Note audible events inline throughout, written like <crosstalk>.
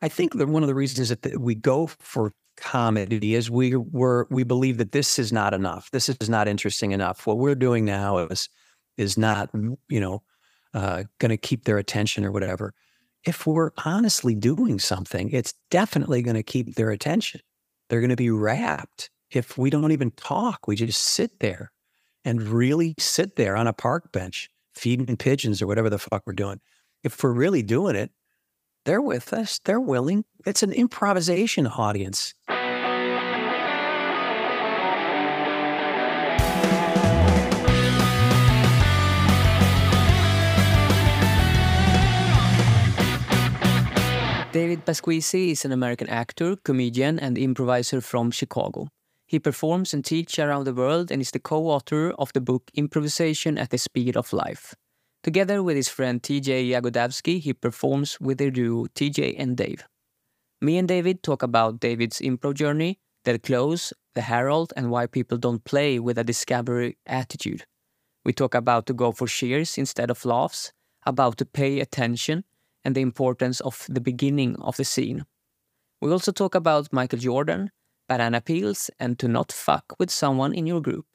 I think that one of the reasons that we go for comedy is we were we believe that this is not enough. This is not interesting enough. What we're doing now is is not you know uh, going to keep their attention or whatever. If we're honestly doing something, it's definitely going to keep their attention. They're going to be rapt. If we don't even talk, we just sit there and really sit there on a park bench feeding pigeons or whatever the fuck we're doing. If we're really doing it, they're with us. They're willing. It's an improvisation audience. David Pasquesi is an American actor, comedian, and improviser from Chicago. He performs and teaches around the world and is the co author of the book Improvisation at the Speed of Life. Together with his friend TJ Jagodowski, he performs with their duo TJ and Dave. Me and David talk about David's improv journey, Del Close, the Harold, and why people don't play with a discovery attitude. We talk about to go for cheers instead of laughs, about to pay attention, and the importance of the beginning of the scene. We also talk about Michael Jordan, banana peels, and to not fuck with someone in your group.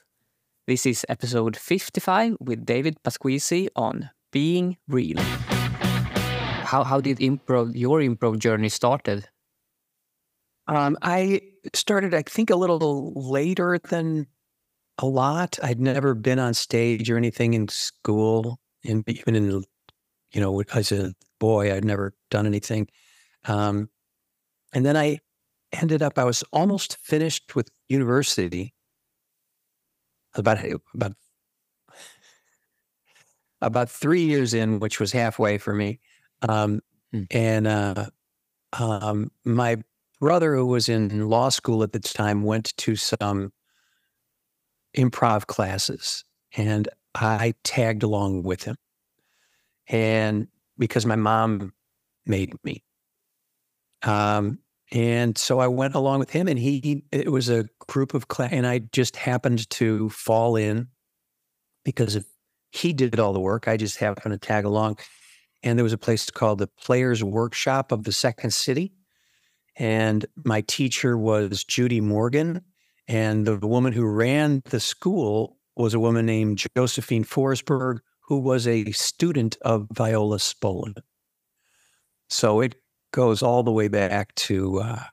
This is episode 55 with David Pasquesi on being real. How, how did improv, your improv journey started? Um, I started, I think, a little later than a lot. I'd never been on stage or anything in school, and even in, you know, as a boy, I'd never done anything. Um, and then I ended up, I was almost finished with university. About about about three years in, which was halfway for me. Um, mm. And uh, um, my brother, who was in law school at the time, went to some improv classes, and I tagged along with him. And because my mom made me. Um, and so I went along with him, and he, he it was a group of class, and I just happened to fall in because he did all the work, I just happened to tag along. And there was a place called the Players Workshop of the Second City, and my teacher was Judy Morgan, and the woman who ran the school was a woman named Josephine Forsberg, who was a student of Viola Spolin. So it goes all the way back to uh,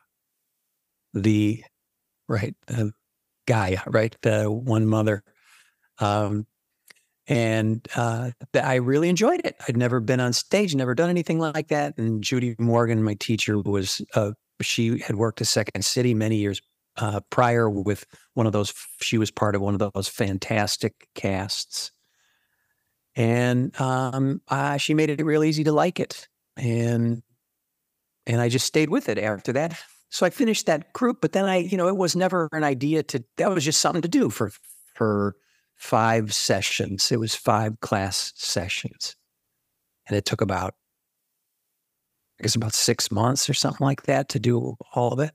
the right the Gaia, right the one mother, um, and uh, I really enjoyed it. I'd never been on stage, never done anything like that. And Judy Morgan, my teacher, was uh, she had worked at Second City many years uh, prior with one of those. She was part of one of those fantastic casts and um, uh, she made it real easy to like it, and and I just stayed with it after that. So I finished that group, but then I, you know, it was never an idea to. That was just something to do for for five sessions. It was five class sessions, and it took about, I guess, about six months or something like that to do all of it.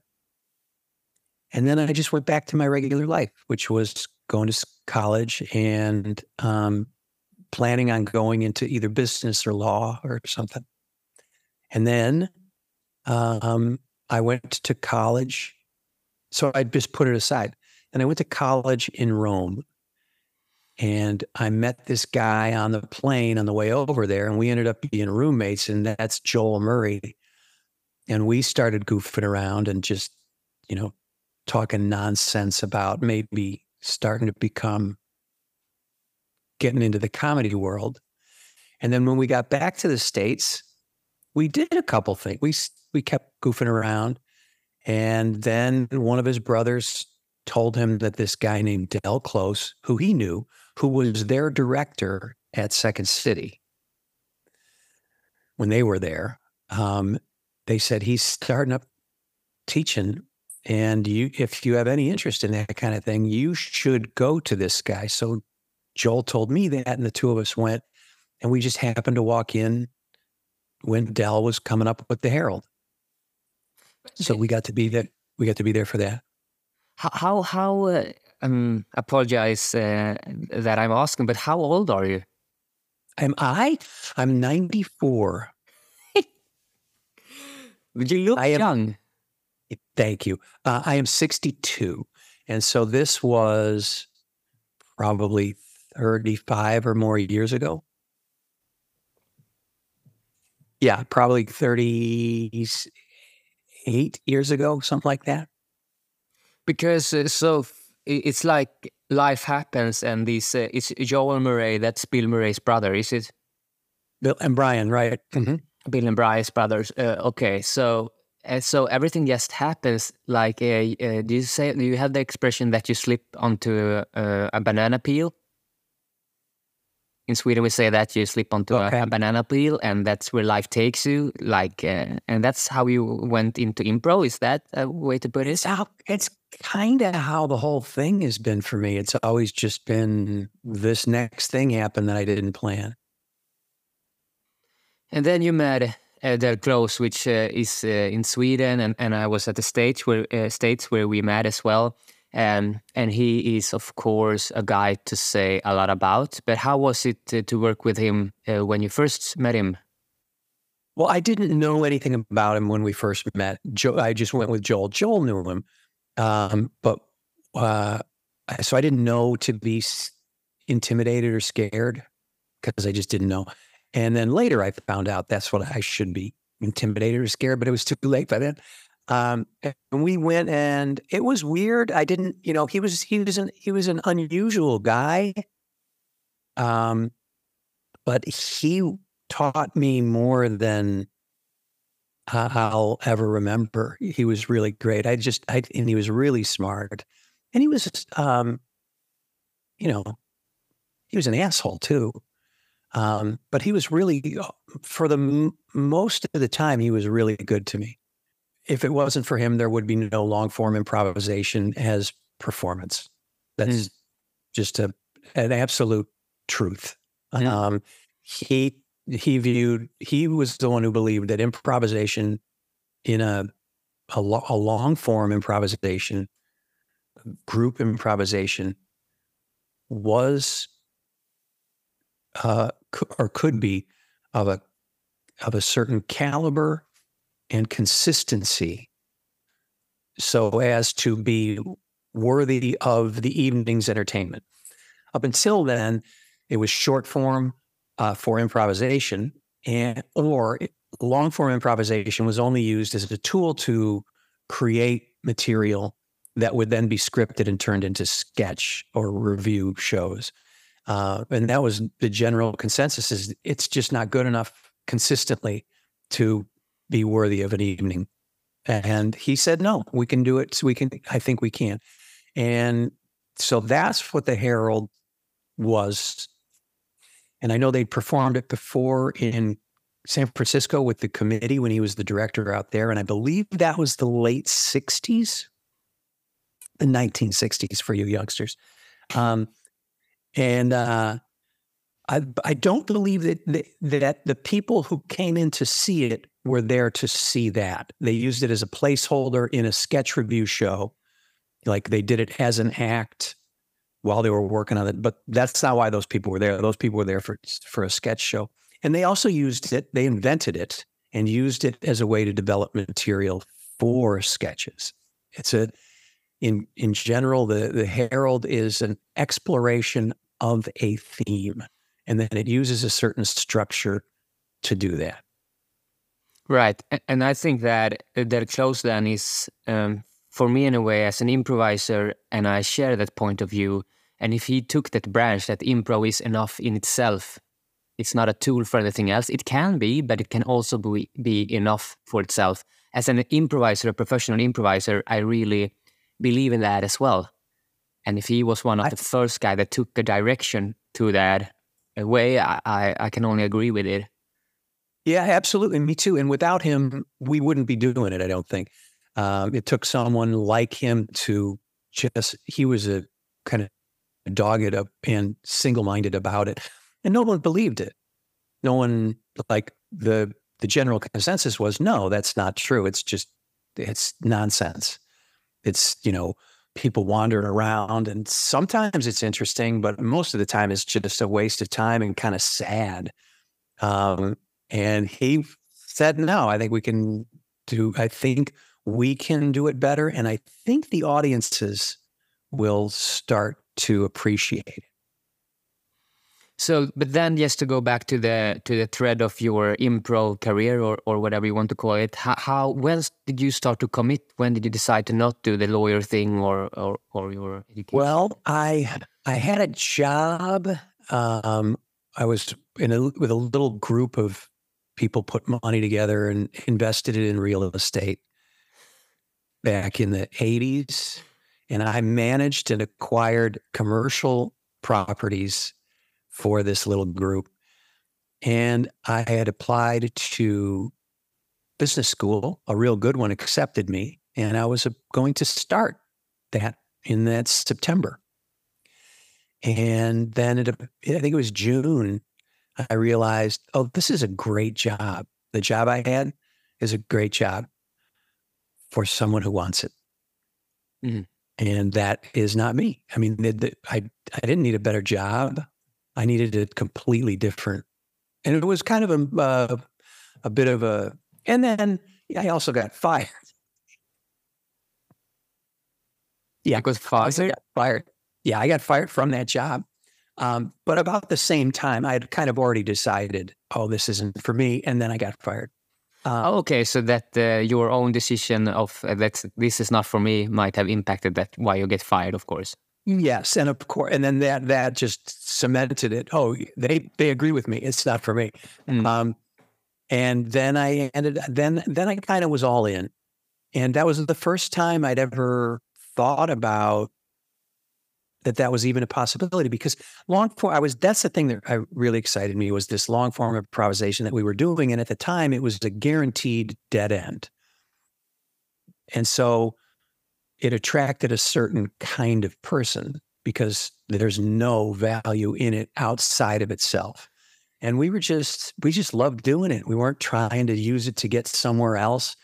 And then I just went back to my regular life, which was going to college and um, planning on going into either business or law or something. And then um, I went to college. So I just put it aside. And I went to college in Rome. And I met this guy on the plane on the way over there, and we ended up being roommates. And that's Joel Murray. And we started goofing around and just, you know, talking nonsense about maybe starting to become getting into the comedy world. And then when we got back to the States, we did a couple things. We, we kept goofing around. And then one of his brothers told him that this guy named Del Close, who he knew, who was their director at Second City, when they were there, um, they said he's starting up teaching and you if you have any interest in that kind of thing you should go to this guy so Joel told me that, and the two of us went, and we just happened to walk in when Del was coming up with the Harold. So we got to be there. We got to be there for that. How how, how uh, um, apologize uh, that I'm asking, but how old are you? Am I? I'm 94. <laughs> You look I am- young. Thank you. Uh, I am 62. And so this was probably 35 or more years ago. Yeah, probably 38 years ago, something like that. Because uh, so it's like life happens, and this uh, it's Joel Murray. That's Bill Murray's brother, is it? Bill and Brian, right? Mhm. Bill and Brian's brothers. Uh, okay, so uh, so everything just happens. Like, uh, uh, do you say? Do you have the expression that you slip onto uh, a banana peel? In Sweden, we say that you slip onto a- Okay. a, banana peel, and that's where life takes you. Like, uh, and that's how you went into improv. Is that a way to put it? It's how it's kind of how the whole thing has been for me. It's always just been this next thing happened that I didn't plan. And then you met uh, Del Close, which uh, is uh, in Sweden, and, and I was at the stage where uh, states where we met as well. Um, and he is, of course, a guy to say a lot about. But how was it to work with him uh, when you first met him? Well, I didn't know anything about him when we first met. Joe, I just went with Joel. Joel knew him, um, but uh, so I didn't know to be intimidated or scared because I just didn't know. And then later, I found out that's what I should be intimidated or scared, but it was too late by then. Um, and we went, and it was weird. I didn't, you know, he was he was an he was an unusual guy. Um, but he taught me more than I'll ever remember. He was really great. I just, I, and he was really smart, and he was, um, you know, he was an asshole too. Um, but he was really, for the m- most of the time, he was really good to me. If it wasn't for him, there would be no long form improvisation as performance. That's just a an absolute truth. Yeah. Um, he he viewed he was the one who believed that improvisation in a a, lo- a long form improvisation, group improvisation, was uh, cou- or could be of a of a certain caliber and consistency, so as to be worthy of the evening's entertainment. Up until then, it was short form uh, for improvisation, and or long form improvisation was only used as a tool to create material that would then be scripted and turned into sketch or review shows. Uh, and that was the general consensus: is it's just not good enough consistently to be worthy of an evening. And he said, "No, we can do it. So we can. I think we can." And so that's what the Harold was. And I know they performed it before in San Francisco with the committee when he was the director out there. And I believe that was the late 60s, the 1960s for you youngsters. Um, and uh, I, I don't believe that, that that the people who came in to see it were there to see that. They used it as a placeholder in a sketch review show. Like they did it as an act while they were working on it. But that's not why those people were there. Those people were there for for a sketch show. And they also used it, they invented it and used it as a way to develop material for sketches. It's a in in general, the the Harold is an exploration of a theme. And then it uses a certain structure to do that. Right, and I think that uh, Del Close then is, um, for me in a way, as an improviser, and I share that point of view. And if he took that branch, that improv is enough in itself, it's not a tool for anything else. It can be, but it can also be, be enough for itself. As an improviser, a professional improviser, I really believe in that as well. And if he was one of I- the first guy that took a direction to that way, I, I, I can only agree with it. Yeah, absolutely. Me too. And without him, we wouldn't be doing it, I don't think. Um, it took someone like him to just, he was a kind of dogged up and single minded about it. And no one believed it. No one, like the, the general consensus was no, that's not true. It's just, it's nonsense. It's, you know, people wandering around and sometimes it's interesting, but most of the time it's just a waste of time and kind of sad. Um, and he said, no, I think we can do. I think we can do it better, and I think the audiences will start to appreciate it. So, but then just to go back to the to the thread of your improv career or, or whatever you want to call it, how, how when did you start to commit? When did you decide to not do the lawyer thing or or, or your education? Well, I I had a job. Um, I was in a, with a little group of people put money together and invested it in real estate back in the 80s. And I managed and acquired commercial properties for this little group. And I had applied to business school, a real good one accepted me. And I was uh, going to start that in that September. And then it, I think it was June, I realized, oh, this is a great job. The job I had is a great job for someone who wants it. Mm-hmm. And that is not me. I mean, the, the, I, I didn't need a better job. I needed a completely different, and it was kind of a uh, a bit of a. And then I also got fired. Yeah, because fired. fired. Yeah, I got fired from that job. Um, but about the same time, I had kind of already decided, oh, this isn't for me, and then I got fired. Uh, oh, okay, so that uh, your own decision of uh, that this is not for me might have impacted that why you get fired, of course. Yes, and of course, and then that that just cemented it. Oh, they they agree with me. It's not for me. Mm. Um, and then I ended. Then then I kind of was all in, and that was the first time I'd ever thought about that that was even a possibility because long form I was that's the thing that I really excited me was this long form improvisation that we were doing and at the time it was a guaranteed dead end. And so it attracted a certain kind of person because there's no value in it outside of itself. And we were just, we just loved doing it. We weren't trying to use it to get somewhere else.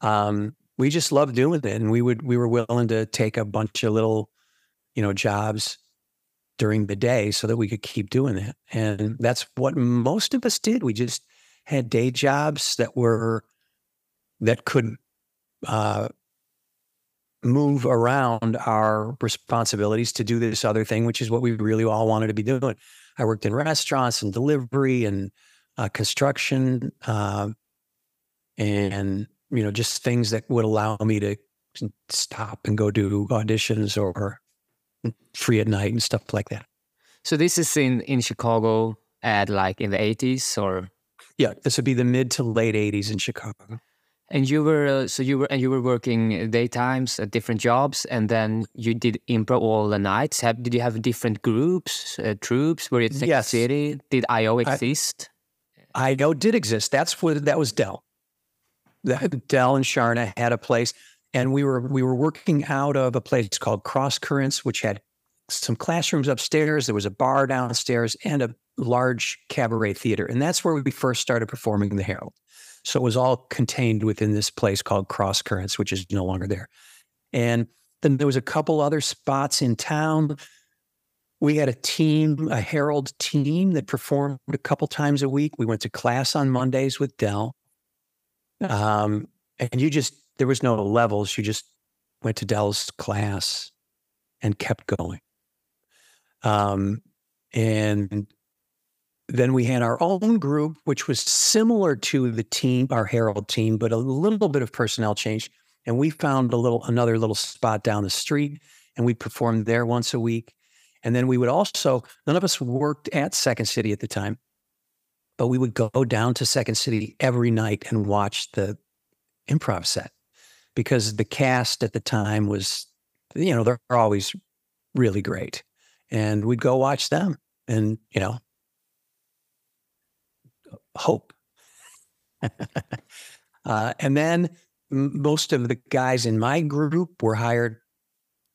Um, we just loved doing it. And we would, we were willing to take a bunch of little, you know, jobs during the day so that we could keep doing that. And that's what most of us did. We just had day jobs that were, that could uh, move around our responsibilities to do this other thing, which is what we really all wanted to be doing. I worked in restaurants and delivery and uh, construction, uh, and you know, just things that would allow me to stop and go do auditions or free at night and stuff like that. So this is in in Chicago at like in the eighties, or yeah, this would be the mid to late eighties in Chicago. And you were uh, so you were and you were working daytimes at different jobs, and then you did improv all the nights. Have, did you have different groups, uh, troops? Were it yes. City? Did IO exist? I, IO did exist. That's what that was Del. Del and Charna had a place, and we were we were working out of a place called Cross Currents, which had some classrooms upstairs. There was a bar downstairs and a large cabaret theater, and that's where we first started performing the Harold. So it was all contained within this place called Cross Currents, which is no longer there. And then there was a couple other spots in town. We had a team, a Harold team that performed a couple times a week. We went to class on Mondays with Del. Um, and you just, there was no levels. You just went to Del's class and kept going. Um, and then we had our own group, which was similar to the team, our Harold team, but a little bit of personnel change. And we found a little another little spot down the street, and we performed there once a week. And then we would also, none of us worked at Second City at the time, but we would go down to Second City every night and watch the improv set because the cast at the time was, you know, they're always really great. And we'd go watch them. And, you know, hope. uh, and then most of the guys in my group were hired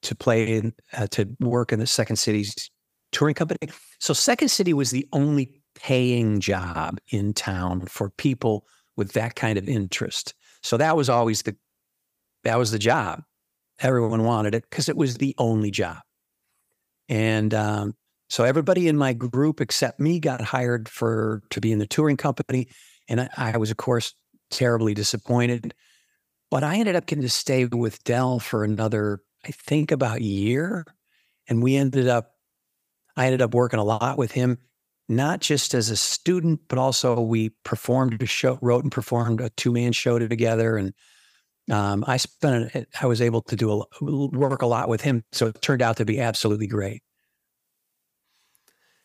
to play in, uh, to work in the Second City's touring company. So Second City was the only paying job in town for people with that kind of interest. So that was always the that was the job. Everyone wanted it because it was the only job. And um, so everybody in my group except me got hired for to be in the touring company, and I, I was, of course, terribly disappointed. but I ended up getting to stay with Del for another, I think, about a year, and we ended up. I ended up working a lot with him, not just as a student, but also we performed a show, wrote and performed a two man show together, and um, I spent. I was able to do a, work a lot with him, so it turned out to be absolutely great.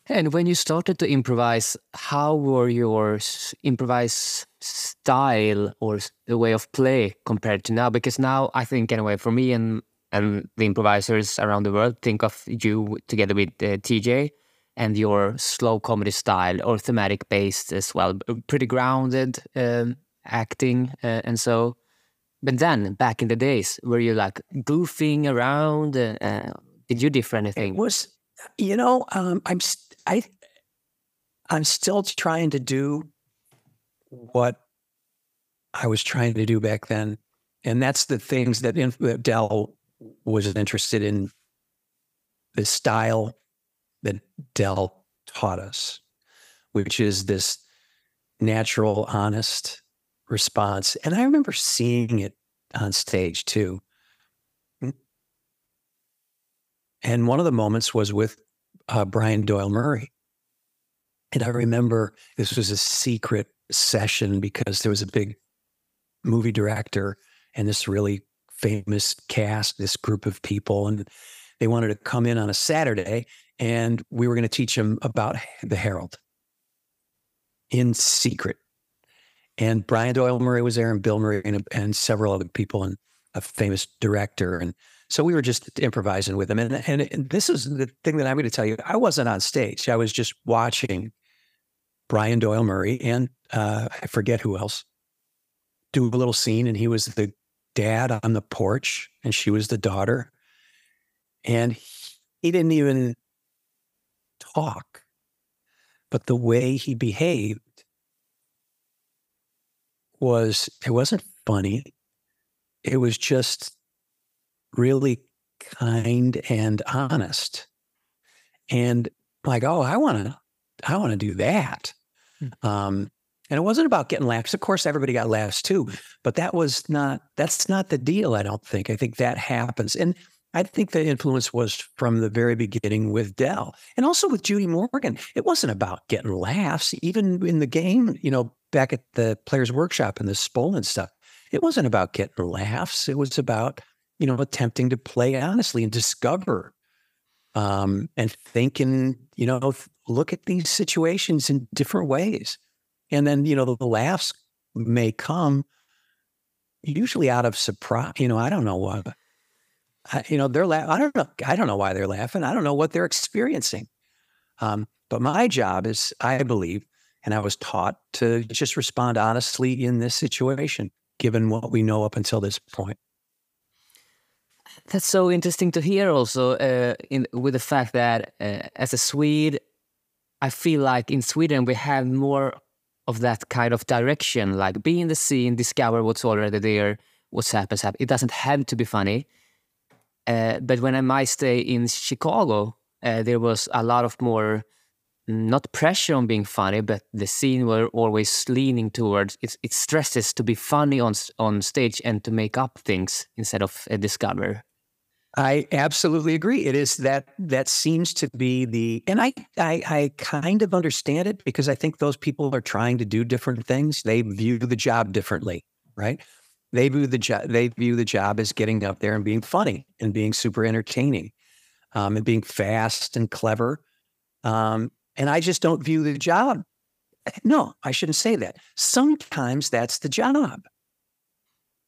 And when you started to improvise, how were your improvise style or the way of play compared to now? Because now I think, anyway, for me and and the improvisers around the world think of you together with uh, TJ and your slow comedy style or thematic based as well, pretty grounded um, acting, uh, and so. But then, back in the days, were you like goofing around? Uh, uh did you differ anything? It was, you know, um, I'm I I'm still trying to do what I was trying to do back then, and that's the things that, in, that Del was interested in. The style that Del taught us, which is this natural, honest response, and I remember seeing it on stage too. And one of the moments was with uh, Brian Doyle Murray. And I remember this was a secret session because there was a big movie director and this really famous cast, this group of people, and they wanted to come in on a Saturday, and we were going to teach them about the Harold in secret. And Brian Doyle Murray was there, and Bill Murray, and, and several other people, and a famous director. And so we were just improvising with him. And, and, and this is the thing that I'm going to tell you. I wasn't on stage. I was just watching Brian Doyle Murray and uh, I forget who else do a little scene. And he was the dad on the porch and she was the daughter. And he didn't even talk, but the way he behaved was, it wasn't funny. It was just really kind and honest. And like, oh, I want to, I want to do that. Hmm. Um, and it wasn't about getting laughs. Of course, everybody got laughs too, but that was not, that's not the deal. I don't think. I think that happens. And I think the influence was from the very beginning with Del and also with Judy Morgan. It wasn't about getting laughs, even in the game, you know, back at the Players Workshop and the Spolin stuff. It wasn't about getting laughs. It was about you know, attempting to play honestly and discover um, and think and, you know, look at these situations in different ways. And then, you know, the, the laughs may come usually out of surprise. You know, I don't know what, I, you know, they're laughing. I don't know. I don't know why they're laughing. I don't know what they're experiencing. Um, but my job is, I believe, and I was taught to just respond honestly in this situation, given what we know up until this point. That's so interesting to hear. Also, uh, in with the fact that uh, as a Swede, I feel like in Sweden we have more of that kind of direction, like be in the scene, discover what's already there, what's happens. Happen. It doesn't have to be funny. Uh, but when I might stay in Chicago, uh, there was a lot of more not pressure on being funny, but the scene were always leaning towards it, it stresses to be funny on on stage and to make up things instead of uh, discover. I absolutely agree. It is that that seems to be the, and I, I, I kind of understand it because I think those people are trying to do different things. They view the job differently, right? They view the job. They view the job as getting up there and being funny and being super entertaining, um, and being fast and clever. Um, and I just don't view the job. No, I shouldn't say that. Sometimes that's the job,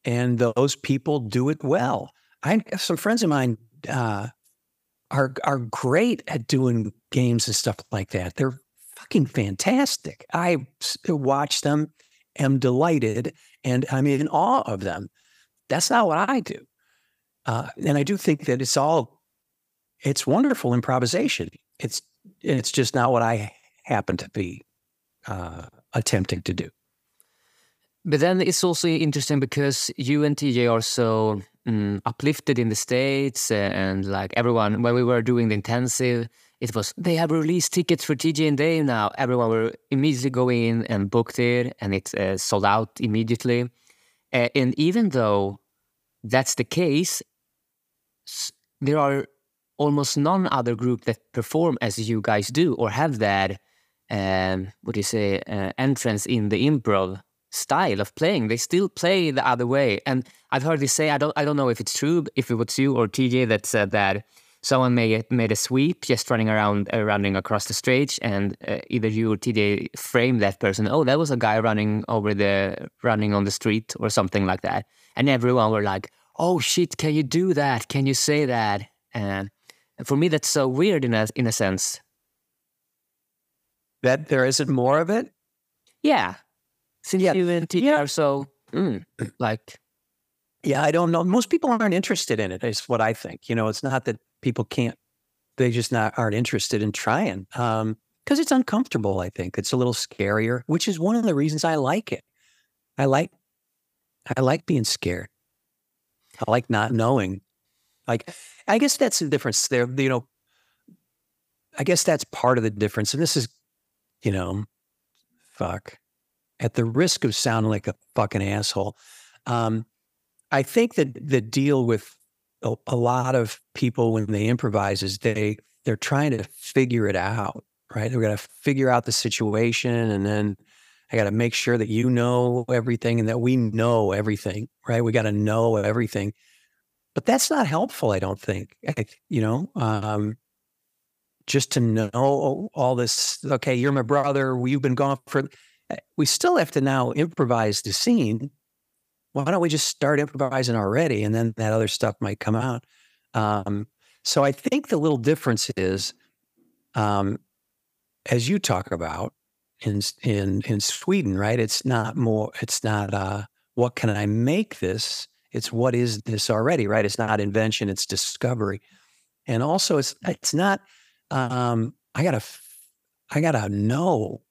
and those people do it well. I some friends of mine uh, are are great at doing games and stuff like that. They're fucking fantastic. I watch them, am delighted, and I'm in awe of them. That's not what I do, uh, and I do think that it's all it's wonderful improvisation. It's it's just not what I happen to be uh, attempting to do. But then it's also interesting because you and TJ are so um, uplifted in the States and like everyone, when we were doing the intensive, it was, they have released tickets for TJ and Dave now. Everyone were immediately going in and booked it and it uh, sold out immediately. Uh, and even though that's the case, there are almost none other group that perform as you guys do or have that um, what do you say uh, entrance in the improv style of playing. They still play the other way, and I've heard this say I don't I don't know if it's true if it was you or TJ that said that someone made made a sweep just running around uh, running across the stage, and uh, either you or TJ framed that person. Oh, that was a guy running over the running on the street or something like that, and everyone were like, "Oh shit, can you do that? Can you say that?" And for me, that's so weird in a in a sense that there isn't more of it? Yeah. Since yeah. you and TJ yeah. are so mm, like Yeah, I don't know. Most people aren't interested in it, is what I think. You know, it's not that people can't they just not aren't interested in trying. Um, because it's uncomfortable, I think. It's a little scarier, which is one of the reasons I like it. I like I like being scared. I like not knowing. Like I guess that's the difference there. You know, I guess that's part of the difference. And this is you know, fuck, at the risk of sounding like a fucking asshole, um, I think that the deal with a, a, lot of people when they improvise is they they're trying to figure it out, right? They're going to figure out the situation, and then I got to make sure that you know everything and that we know everything, right? We got to know everything, but that's not helpful. I don't think. I, you know, um, just to know all this. Okay, you're my brother. You've been gone for. Eh, we still have to now improvise the scene. Why don't we just start improvising already, and then that other stuff might come out. Um, so I think the little difference is, um, as you talk about in in in Sweden, right? It's not more. It's not. Uh, what can I make this? It's what is this already, right? It's not invention. It's discovery, and also it's it's not um, I gotta, I gotta know.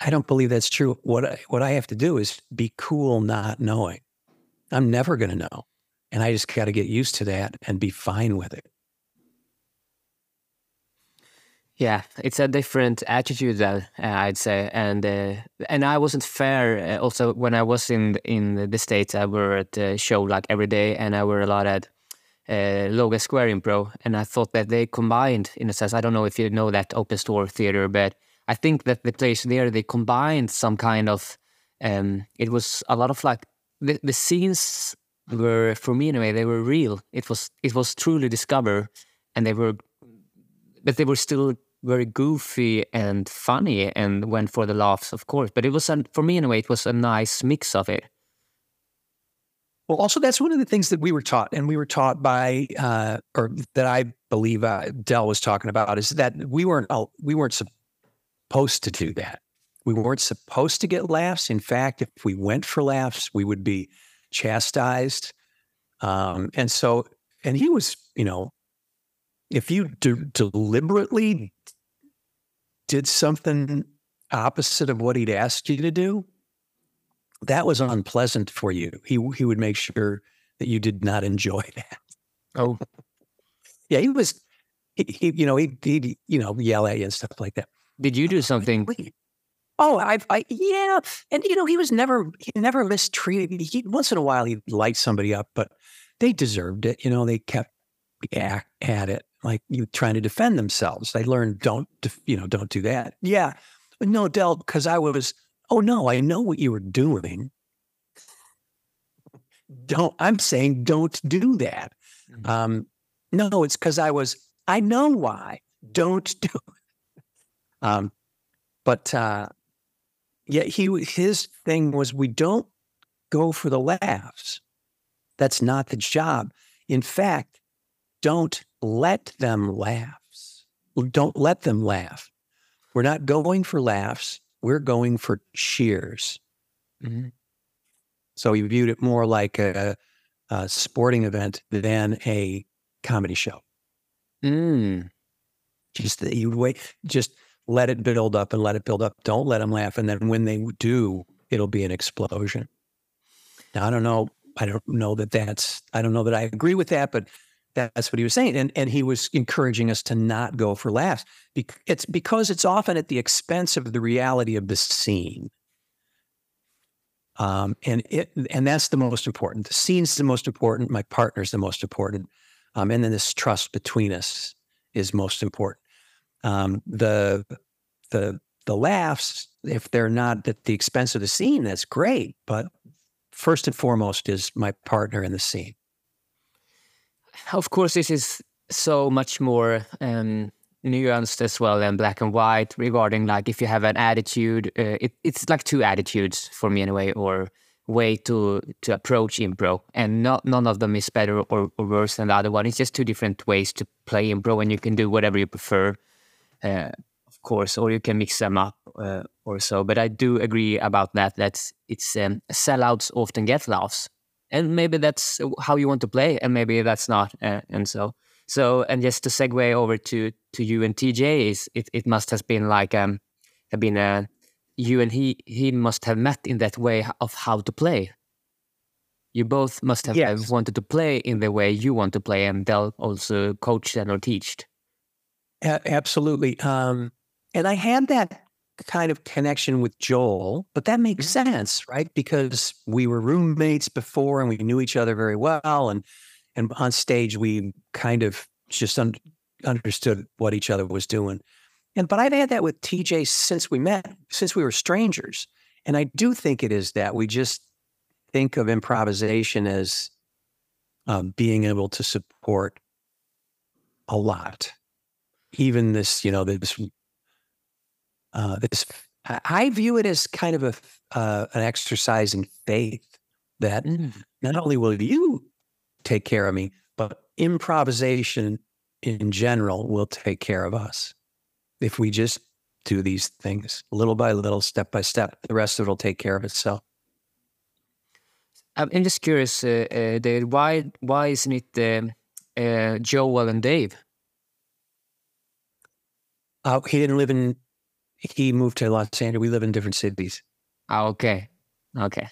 I don't believe that's true. What I, what I have to do is be cool not knowing. I'm never going to know, and I just got to get used to that and be fine with it. Yeah, it's a different attitude, uh, I'd say, and uh, and I wasn't fair. Uh, also, when I was in in the states, I were at the show like every day, and I were a lot at uh, Logan Square Impro, and I thought that they combined, in a sense, I don't know if you know that open store theater, but I think that the place there, they combined some kind of, um, it was a lot of like, the, the scenes were, for me anyway, they were real. It was, it was truly discover, and they were, but they were still very goofy and funny and went for the laughs, of course. But it was, for me anyway, it was a nice mix of it. Well, also that's one of the things that we were taught, and we were taught by, uh, or that I believe uh, Del was talking about, is that we weren't we weren't supposed to do that. We weren't supposed to get laughs. In fact, if we went for laughs, we would be chastised. Um, and so, and he was, you know, if you de- deliberately did something opposite of what he'd asked you to do, that was unpleasant for you. He he would make sure that you did not enjoy <laughs> that. Oh, yeah, he was. He, he you know he he you know yell at you and stuff like that. Did you do something? Oh, I, I, yeah, and you know he was never he never mistreated. He once in a while he'd light somebody up, but they deserved it. You know, they kept at, at it like you trying to defend themselves. They learned don't you know don't do that. Yeah, no, Del, because I was Oh, no, I know what you were doing. Don't, I'm saying don't do that. Mm-hmm. Um, no, it's because I was, I know why. Don't do it. Um, but uh, yeah, he, his thing was we don't go for the laughs. That's not the job. In fact, don't let them laughs. Don't let them laugh. We're not going for laughs we're going for cheers. Mm-hmm. So he viewed it more like a, a, sporting event than a comedy show. Mm. Just that you wait, just let it build up and let it build up. Don't let them laugh, and then when they do, it'll be an explosion. Now I don't know. I don't know that that's. I don't know that I agree with that, but that's what he was saying. And, and he was encouraging us to not go for laughs. Because it's because it's often at the expense of the reality of the scene. Um, and it and that's the most important. The scene's the most important. My partner's the most important. Um, and then this trust between us is most important. Um, the the the laughs, if they're not at the expense of the scene, that's great. But first and foremost is my partner in the scene. Of course, this is so much more um, nuanced as well than black and white regarding like if you have an attitude. Uh, it, it's like two attitudes for me anyway, or way to to approach improv, and not none of them is better or, or worse than the other one. It's just two different ways to play improv, and you can do whatever you prefer. Uh, of course, or you can mix them up uh, or so. But I do agree about that. That's it's um, sellouts often get laughs, and maybe that's how you want to play, and maybe that's not. Uh, and so, so, and just to segue over to to you and TJ is it, it must have been like um have been a you and he he must have met in that way of how to play. You both must have, yes. have wanted to play in the way you want to play, and they'll also coach and or teached. Absolutely. Um, and I had that kind of connection with Joel, but that makes mm-hmm. sense, right? Because we were roommates before and we knew each other very well. And and on stage, we kind of just un- understood what each other was doing. And but I've had that with TJ since we met, since we were strangers. And I do think it is that we just think of improvisation as um, being able to support a lot. Even this, you know, this uh, this I view it as kind of a uh, an exercise in faith that mm. not only will you take care of me, but improvisation in general will take care of us if we just do these things little by little, step by step. The rest of it will take care of itself. I'm just curious, uh, uh, David. Why why isn't it um, uh, Joel and Dave? Uh, he didn't live in he moved to Los Angeles. We live in different cities. Oh, okay. Okay.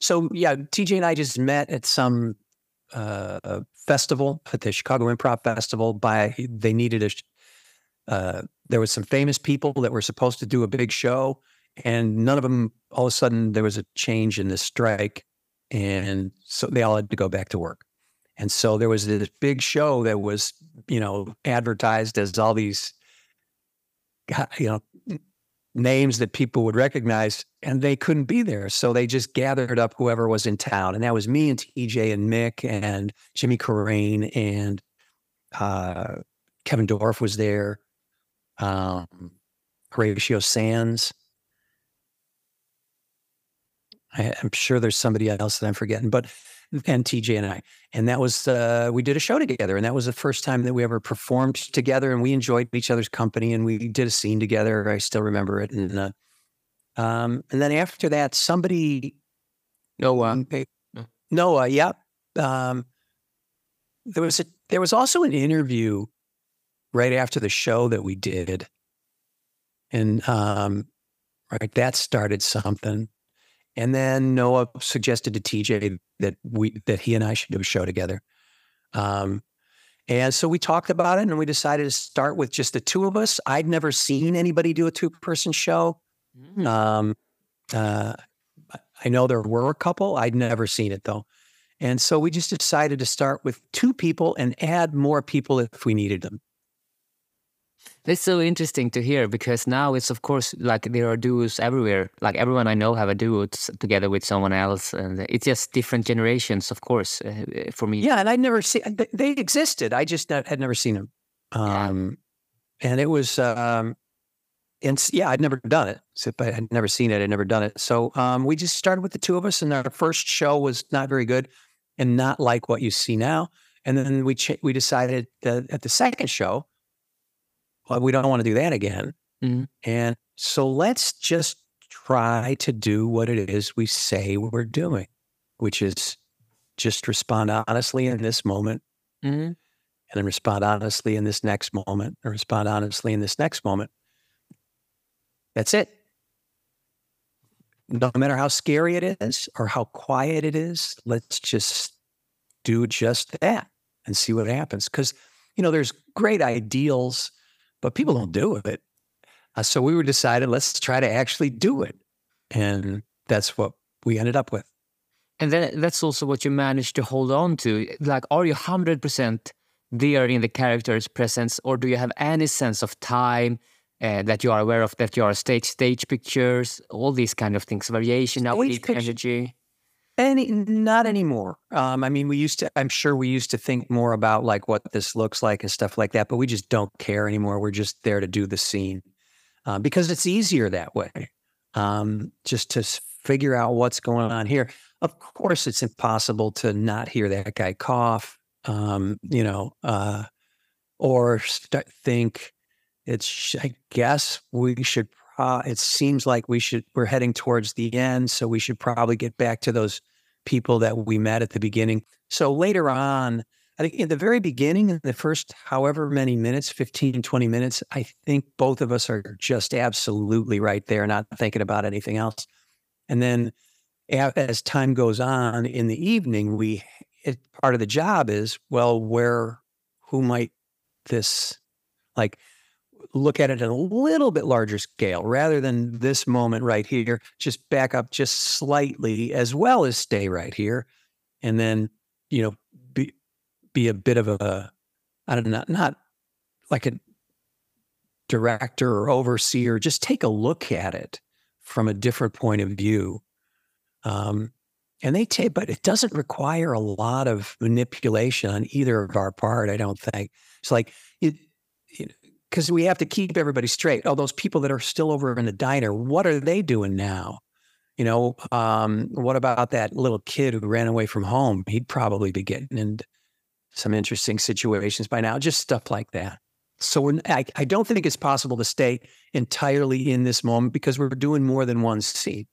So yeah, TJ and I just met at some uh, festival at the Chicago Improv Festival. By they needed a. Uh, there was some famous people that were supposed to do a big show, and none of them. All of a sudden, there was a change in the strike, and so they all had to go back to work. And so there was this big show that was, you know, advertised as all these, you know, names that people would recognize, and they couldn't be there. So they just gathered up whoever was in town. And that was me and TJ and Mick and Jimmy Carrane and uh, Kevin Dorff was there, um, Horatio Sanz. I, am sure there's somebody else that I'm forgetting, but and TJ and I. And that was, uh, we did a show together. And that was the first time that we ever performed together. And we enjoyed each other's company and we did a scene together. I still remember it. And, uh, um, and then after that, somebody, Noah, Noah, yep. Um, there was a, there was also an interview right after the show that we did. And, um, right, that started something. And then Noah suggested to TJ that we that he and I should do a show together. Um, and so we talked about it and we decided to start with just the two of us. I'd never seen anybody do a two person show. Mm. Um, uh, I know there were a couple. I'd never seen it though. And so we just decided to start with two people and add more people if we needed them. That's so interesting to hear because now it's of course like there are duos everywhere. Like everyone I know have a duo together with someone else, and it's just different generations, of course, uh, uh for me. Yeah, and I'd never seen they existed. I just had never seen them, um, yeah. and it was, um, and yeah, I'd never done it. So I had never seen it. I'd never done it. So um, we just started with the two of us, and our first show was not very good, and not like what you see now. And then we ch- we decided that at the second show well, we don't want to do that again. Mm-hmm. And so let's just try to do what it is we say we're doing, which is just respond honestly in this moment. Mm-hmm. And then respond honestly in this next moment, and respond honestly in this next moment. That's it. No matter how scary it is or how quiet it is, let's just do just that and see what happens. Because, you know, there's great ideals but people don't do it. Uh, so we were decided let's try to actually do it, and that's what we ended up with. And then that's also what you managed to hold on to. Like, are you 100% there in the character's presence, or do you have any sense of time uh, that you are aware of, that you are stage stage pictures, all these kind of things, variation, outfit, energy? Any, not anymore. Um, I mean, we used to, I'm sure we used to think more about like what this looks like and stuff like that, but we just don't care anymore. We're just there to do the scene uh, because it's easier that way. Um, just to figure out what's going on here. Of course, it's impossible to not hear that guy cough, um, you know, uh, or st- think it's, I guess we should uh, it seems like we should we're heading towards the end, so we should probably get back to those people that we met at the beginning. So later on, I think in the very beginning, in the first however many minutes, 15, 20 minutes, I think both of us are just absolutely right there, not thinking about anything else. And then as time goes on in the evening, we it, part of the job is well, where who might this like look at it at a little bit larger scale rather than this moment right here. Just back up just slightly as well as stay right here. And then, you know, be be a bit of a I don't know, not like a director or overseer, just take a look at it from a different point of view. Um, and they take, but it doesn't require a lot of manipulation on either of our part. I don't think it's like it, because we have to keep everybody straight. Oh, those people that are still over in the diner, what are they doing now? You know, um, what about that little kid who ran away from home? He'd probably be getting into some interesting situations by now, just stuff like that. So I, I don't think it's possible to stay entirely in this moment because we're doing more than one scene.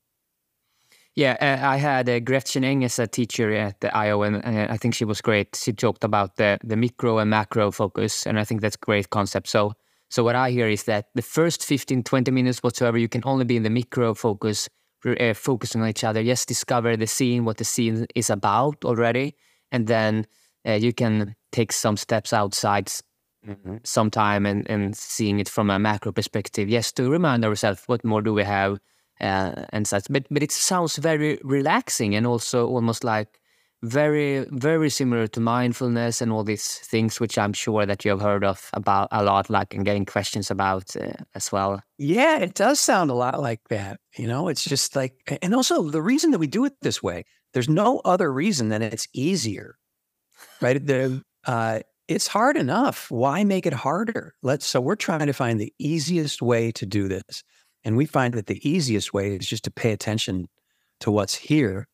Yeah, uh, I had uh, Gretchen Eng as a teacher at the IO, and uh, I think she was great. She talked about the the micro and macro focus, and I think that's a great concept. So so what I hear is that the first 15, 20 minutes whatsoever, you can only be in the micro focus, uh, focusing on each other. Just discover the scene, what the scene is about already, and then uh, you can take some steps outside mm-hmm. sometime and, and seeing it from a macro perspective, Yes, to remind ourselves what more do we have uh, and such. But but it sounds very relaxing and also almost like very very similar to mindfulness and all these things which i'm sure that you have heard of about a lot like and getting questions about uh, as well. Yeah it does sound a lot like that you know? It's just like and also the reason that we do it this way there's no other reason than it's easier right? The, uh, it's hard enough. Why make it harder? Let's so we're trying to find the easiest way to do this and we find that the easiest way is just to pay attention to what's here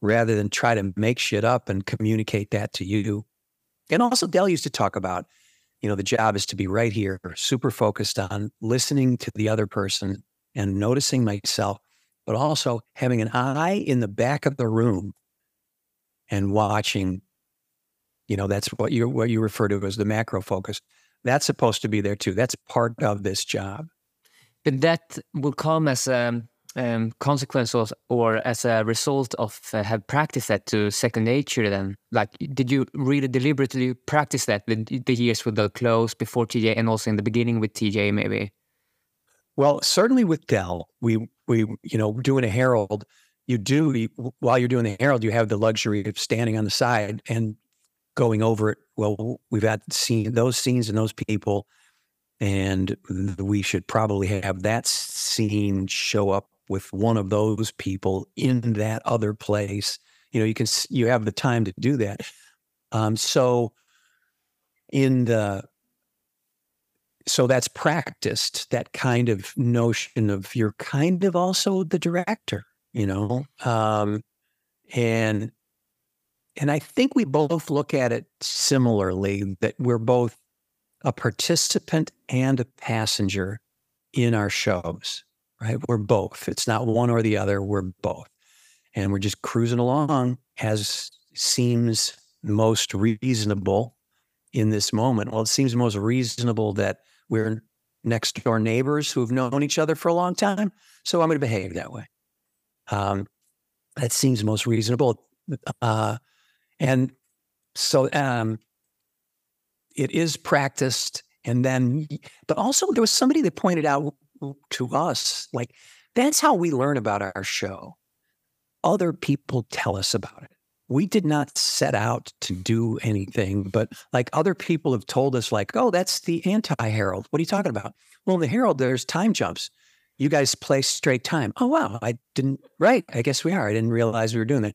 rather than try to make shit up and communicate that to you. And also, Del used to talk about, you know, the job is to be right here, super focused on listening to the other person and noticing myself, but also having an eye in the back of the room and watching. You know, that's what you what you refer to as the macro focus. That's supposed to be there too. That's part of this job. But that will come as a um, consequence or, or as a result of uh, have practiced that to second nature then? Like did you really deliberately practice that the, the years with Del Close before tj and also in the beginning with tj maybe? Well certainly with Del, we we you know doing a Harold you do while you're doing the Harold you have the luxury of standing on the side and going over it. Well we've had seen those scenes and those people and we should probably have that scene show up with one of those people in that other place. You know, you can you have the time to do that. Um, so in the so that's practiced that kind of notion of you're kind of also the director, you know, um, and and I think we both look at it similarly that we're both a participant and a passenger in our shows right? We're both. It's not one or the other. We're both. And we're just cruising along as seems most reasonable in this moment. Well, it seems most reasonable that we're next door neighbors who've known each other for a long time. So I'm going to behave that way. Um, that seems most reasonable. Uh, and so um, it is practiced. And then, but also there was somebody that pointed out to us. Like that's how we learn about our show. other people tell us about it. We did not set out to do anything, but like other people have told us, like, oh, that's the anti Harold. What are you talking about? Well, in the Harold, there's time jumps. You guys play straight time. Oh, wow. I didn't, right. I guess we are. I didn't realize we were doing that.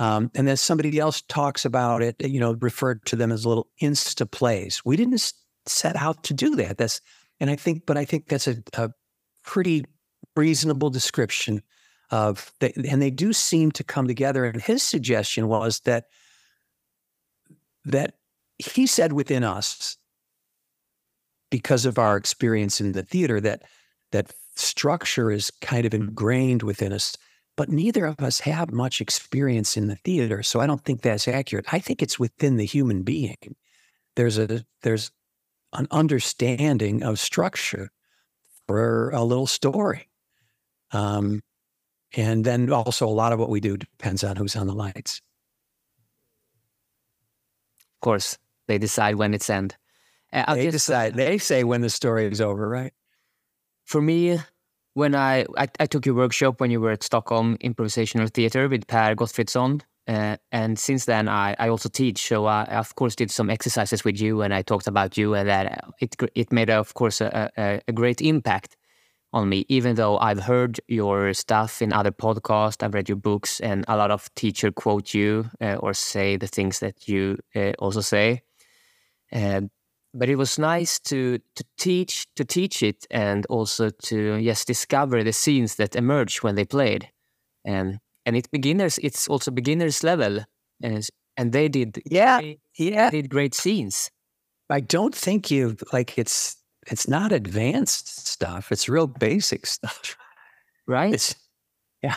Um, and then somebody else talks about it, you know, referred to them as little insta plays. We didn't set out to do that. That's, and I think, but I think that's a, a pretty reasonable description of, the, and they do seem to come together. And his suggestion was that, that he said within us, because of our experience in the theater, that, that structure is kind of ingrained within us but neither of us have much experience in the theater. So I don't think that's accurate. I think it's within the human being. There's a there's an understanding of structure for a little story. Um, and then also a lot of what we do depends on who's on the lights. Of course, they decide when it's end. Uh, they just, decide. They say when the story is over, right? For me, when I, I, I took your workshop when you were at Stockholm Improvisational Theatre with Per Gottfridsson, uh, and since then I, I also teach. So I, I, of course did some exercises with you, and I talked about you, and that it it made of course a, a, a great impact on me. Even though I've heard your stuff in other podcasts, I've read your books, and a lot of teacher quote you uh, or say the things that you uh, also say. Uh, but it was nice to to teach to teach it and also to yes discover the scenes that emerge when they played. And and it beginners it's also beginners level and and they did yeah they, yeah. did great scenes. I don't think you like it's it's not advanced stuff it's real basic stuff. Right? It's yeah.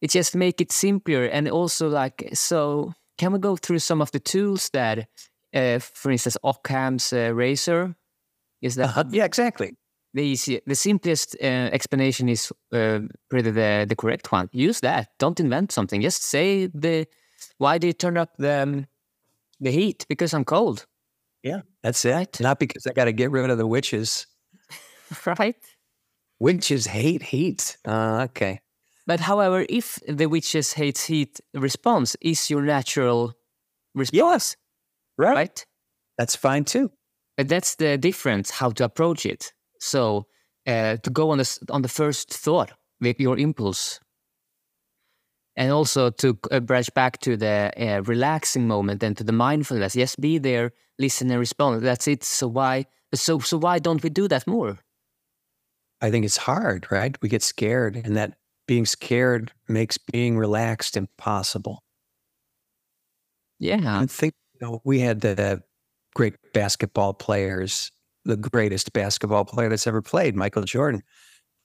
It just make it simpler and also like so can we go through some of the tools that uh, for instance, Occam's uh, razor. Is that? Uh-huh. Yeah, exactly. The easy, the simplest uh, explanation is uh, pretty the the correct one. Use that. Don't invent something. Just say the why do you turn up the um, the heat? Because I'm cold. Yeah, that's it. Right? Not because I got to get rid of the witches. <laughs> right. Witches hate heat. Uh, okay. But however, if the witches hate heat response is your natural response, yes Right. right? That's fine too. But that's the difference how to approach it. So uh, to go on the on the first thought with your impulse, and also to uh, branch back to the uh, relaxing moment and to the mindfulness. Yes, be there, listen and respond. That's it. So why? So so why don't we do that more? I think it's hard, right? We get scared, and that being scared makes being relaxed impossible. Yeah, I think you know, we had the great basketball players, the greatest basketball player that's ever played, Michael Jordan.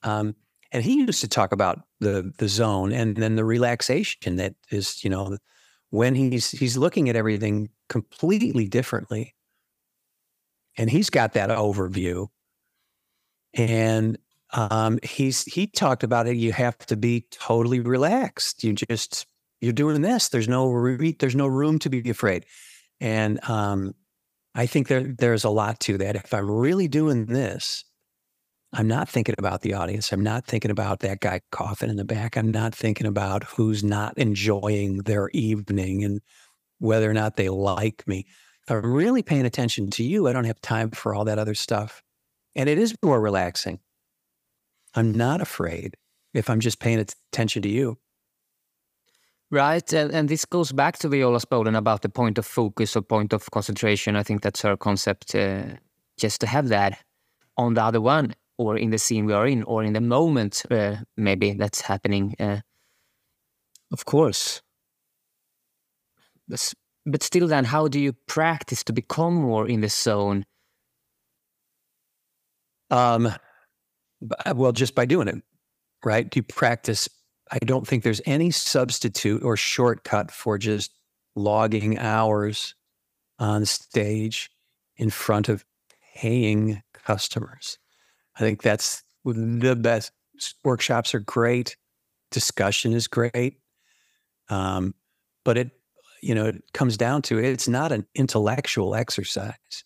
Um, and he used to talk about the the zone and then the relaxation that is, you know, when he's he's looking at everything completely differently. And he's got that overview. And um, he's he talked about it. You have to be totally relaxed. You just you're doing this. There's no re- there's no room to be afraid. And um, I think there there's a lot to that. If I'm really doing this, I'm not thinking about the audience. I'm not thinking about that guy coughing in the back. I'm not thinking about who's not enjoying their evening and whether or not they like me. If I'm really paying attention to you, I don't have time for all that other stuff. And it is more relaxing. I'm not afraid if I'm just paying attention to you. Right, and, and this goes back to Viola Spolin about the point of focus or point of concentration. I think that's her concept, uh, just to have that on the other one, or in the scene we are in, or in the moment, uh, maybe that's happening. Uh, of course. But, but still, then, how do you practice to become more in the zone? Um, well, just by doing it, right? Do you practice I don't think there's any substitute or shortcut for just logging hours on stage in front of paying customers. I think that's the best. Workshops are great. Discussion is great. Um, but it, you know, it comes down to it. It's not an intellectual exercise.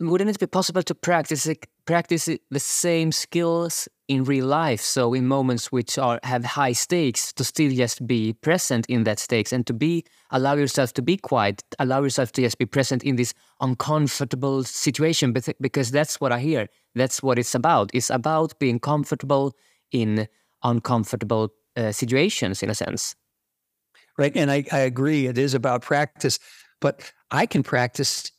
Wouldn't it be possible to practice it practice the same skills in real life. So in moments which are have high stakes, to still just be present in that stakes and to be allow yourself to be quiet, allow yourself to just be present in this uncomfortable situation. Because that's what I hear. That's what it's about. It's about being comfortable in uncomfortable uh, situations, in a sense. Right, and I, I agree. It is about practice, but I can practice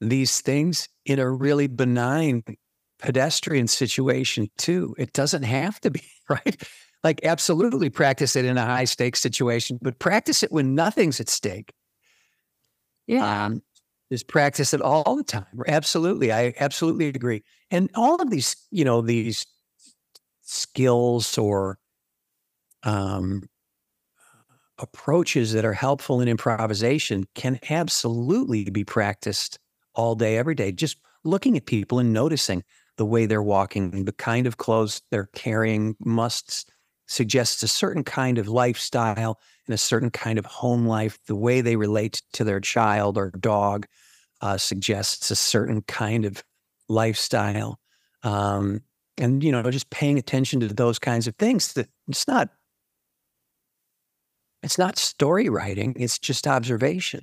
these things in a really benign pedestrian situation too. It doesn't have to be, <laughs> right? Like, absolutely practice it in a high stakes situation, but practice it when nothing's at stake. Yeah. Um, just practice it all the time. Absolutely. I absolutely agree. And all of these, you know, these skills or um, approaches that are helpful in improvisation can absolutely be practiced all day, every day. Just looking at people and noticing the way they're walking, the kind of clothes they're carrying must suggest a certain kind of lifestyle and a certain kind of home life. The way they relate to their child or dog uh, suggests a certain kind of lifestyle. Um, and, you know, just paying attention to those kinds of things that it's not it's not story writing, it's just observation.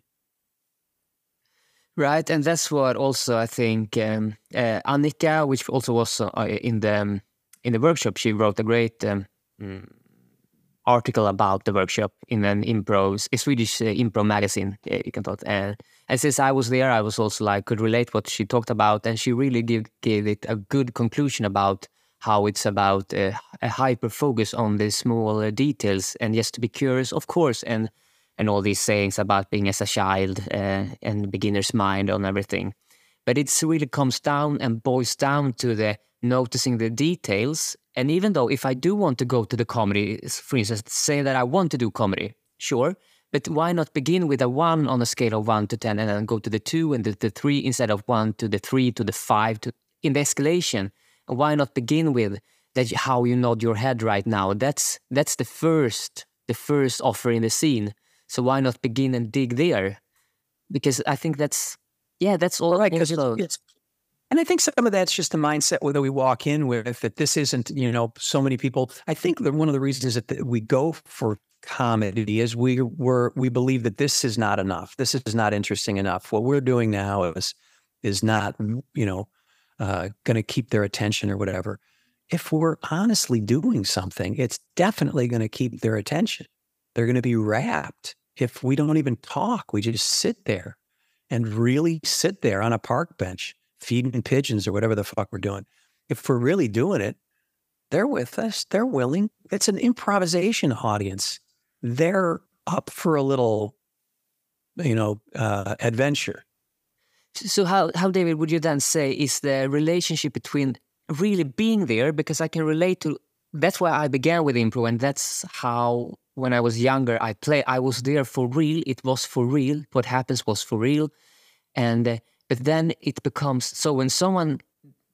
Right, and that's what also I think um, uh, Annika, which also was uh, in the um, in the workshop, she wrote a great um, mm, article about the workshop in an improv, a Swedish uh, improv magazine. you can talk. And, and since I was there, I was also like could relate what she talked about, and she really give, gave it a good conclusion about how it's about uh, a hyper focus on the small uh, details and just to be curious, of course, and and all these sayings about being as a child uh, and beginner's mind on everything. But it really comes down and boils down to the noticing the details. And even though if I do want to go to the comedy, for instance, say that I want to do comedy, sure. But why not begin with a one on a scale of one to 10 and then go to the two and the, the three instead of one to the three to the five to in the escalation? Why not begin with that how you nod your head right now? That's that's the first the first offer in the scene. So why not begin and dig there? Because I think that's yeah, that's all right. Because it's, and I think some of that's just the mindset whether we walk in with that this isn't you know so many people. I think that one of the reasons that we go for comedy is we were we believe that this is not enough. This is not interesting enough. What we're doing now is is not you know uh, going to keep their attention or whatever. If we're honestly doing something, it's definitely going to keep their attention. They're going to be rapt if we don't even talk, we just sit there and really sit there on a park bench, feeding pigeons or whatever the fuck we're doing. If we're really doing it, they're with us. They're willing. It's an improvisation audience. They're up for a little, you know, uh, adventure. So how how David would you then say is the relationship between really being there because I can relate to that's why I began with improv and that's how when I was younger, I play. I was there for real. It was for real. What happens was for real, and uh, but then it becomes so when someone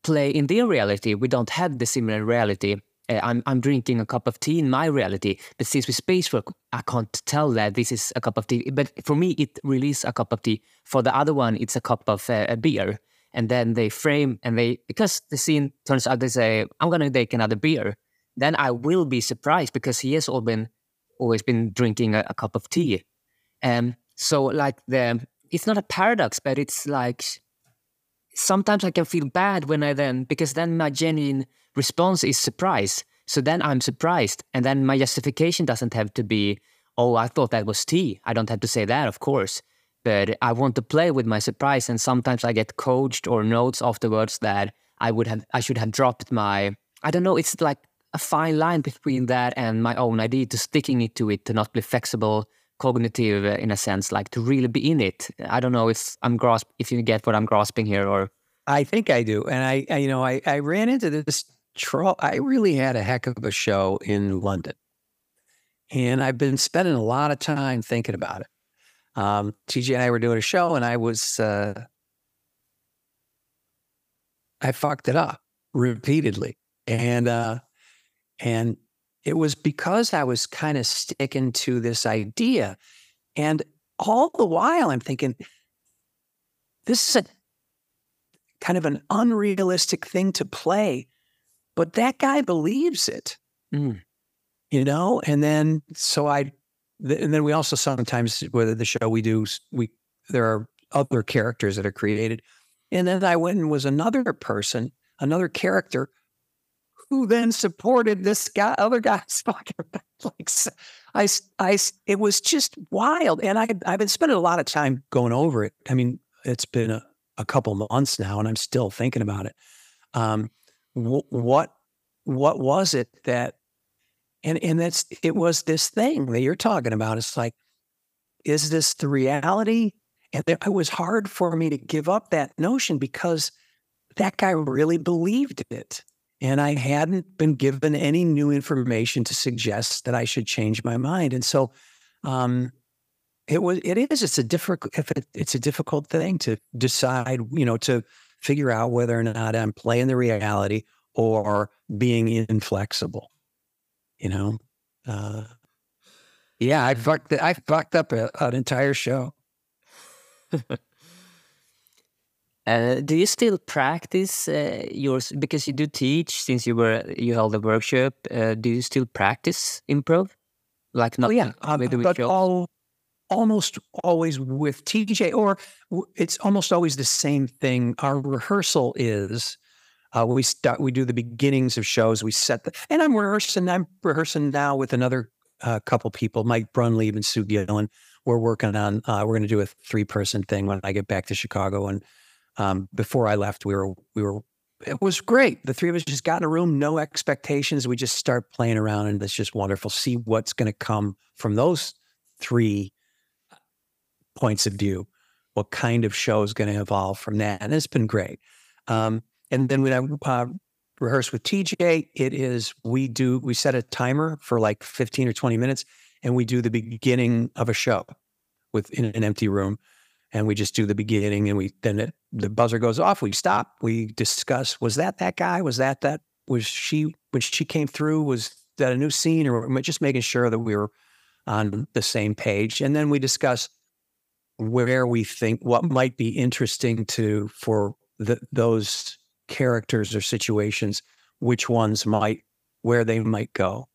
play in their reality, we don't have the similar reality. Uh, I'm I'm drinking a cup of tea in my reality, but since we space work, I can't tell that this is a cup of tea. But for me, it really is a cup of tea. For the other one, it's a cup of uh, a beer. And then they frame and they because the scene turns out they say, "I'm gonna take another beer." Then I will be surprised because he has all been always been drinking a, a cup of tea. And so like the it's not a paradox, but it's like sometimes I can feel bad when I then because then my genuine response is surprise. So then I'm surprised, and then my justification doesn't have to be, oh, I thought that was tea. I don't have to say that, of course. But I want to play with my surprise, and sometimes I get coached or notes afterwards that I would have, I should have dropped my. I don't know. It's like a fine line between that and my own idea to sticking it to it to not be flexible cognitive uh, in a sense like to really be in it. I don't know if i'm grasp if you get what i'm grasping here or i think i do and i, I you know I, I ran into this troll i really had a heck of a show in london and i've been spending a lot of time thinking about it. Um, tj and i were doing a show and i was uh, i fucked it up repeatedly and uh, and it was because I was kind of sticking to this idea. And all the while I'm thinking, this is a kind of an unrealistic thing to play, but that guy believes it. Mm. You know, and then so I, th- and then we also sometimes whether the show we do we there are other characters that are created, and then I went and was another person, another character who then supported this guy, other guy's <laughs> fucking like I, I, it was just wild. And I, I've been spending a lot of time going over it. I mean, it's been a, a couple months now and I'm still thinking about it. Um, wh- what, what was it that, and, and that's, it was this thing that you're talking about. It's like, is this the reality? And it was hard for me to give up that notion because that guy really believed it. And I hadn't been given any new information to suggest that I should change my mind. And so um, it was it is it's a difficult it's a difficult thing to decide, you know, to figure out whether or not I'm playing the reality or being inflexible. You know? Uh, yeah, I fucked I fucked up a, an entire show. <laughs> Uh, do you still practice uh, yours because you do teach since you were you held a workshop? Uh, do you still practice improv? Like not oh, yeah, um, but all, almost always with TJ, or it's almost always the same thing. Our rehearsal is uh, we start we do the beginnings of shows. We set the and I'm rehearsing. I'm rehearsing now with another uh, couple people, Mike Brunlieb and Sue Gillen. We're working on. Uh, we're going to do a three person thing when I get back to Chicago and um, before I left, we were we were it was great. The three of us just got in a room, no expectations. We just start playing around, and it's just wonderful. See what's going to come from those three points of view. What kind of show is going to evolve from that? And it's been great. Um, and then when I uh, rehearse with TJ, it is we do we set a timer for like fifteen or twenty minutes, and we do the beginning of a show with in an empty room and we just do the beginning and we then it, the buzzer goes off we stop we discuss was that that guy? Was that that was she when she came through was that a new scene? Or just making sure that we were on the same page. And then we discuss where we think what might be interesting to for the, those characters or situations which ones might where they might go.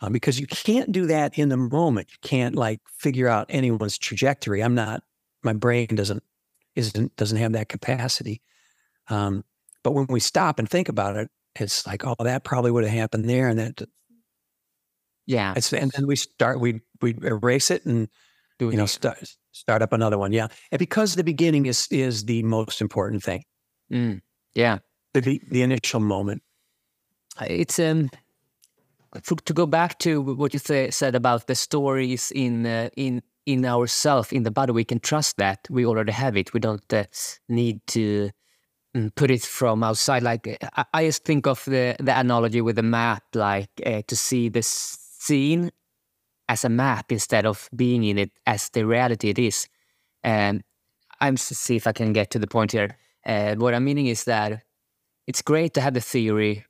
Uh, because you can't do that in the moment. You can't like figure out anyone's trajectory. I'm not my brain doesn't isn't doesn't have that capacity. Um, but when we stop and think about it, it's like, oh, that probably would have happened there, and that. Yeah, it's, and then we start we we erase it and Do you know start start up another one. Yeah, and because the beginning is is the most important thing. Mm, yeah, the the initial moment. It's um to go back to what you say, said about the stories in uh, in in ourself, in the body, we can trust that we already have it. We don't uh, need to mm, put it from outside. Like I, I, just think of the the analogy with the map, like uh, to see the scene as a map instead of being in it as the reality it is. And I'm see if I can get to the point here. Uh, what I'm meaning is that it's great to have the theory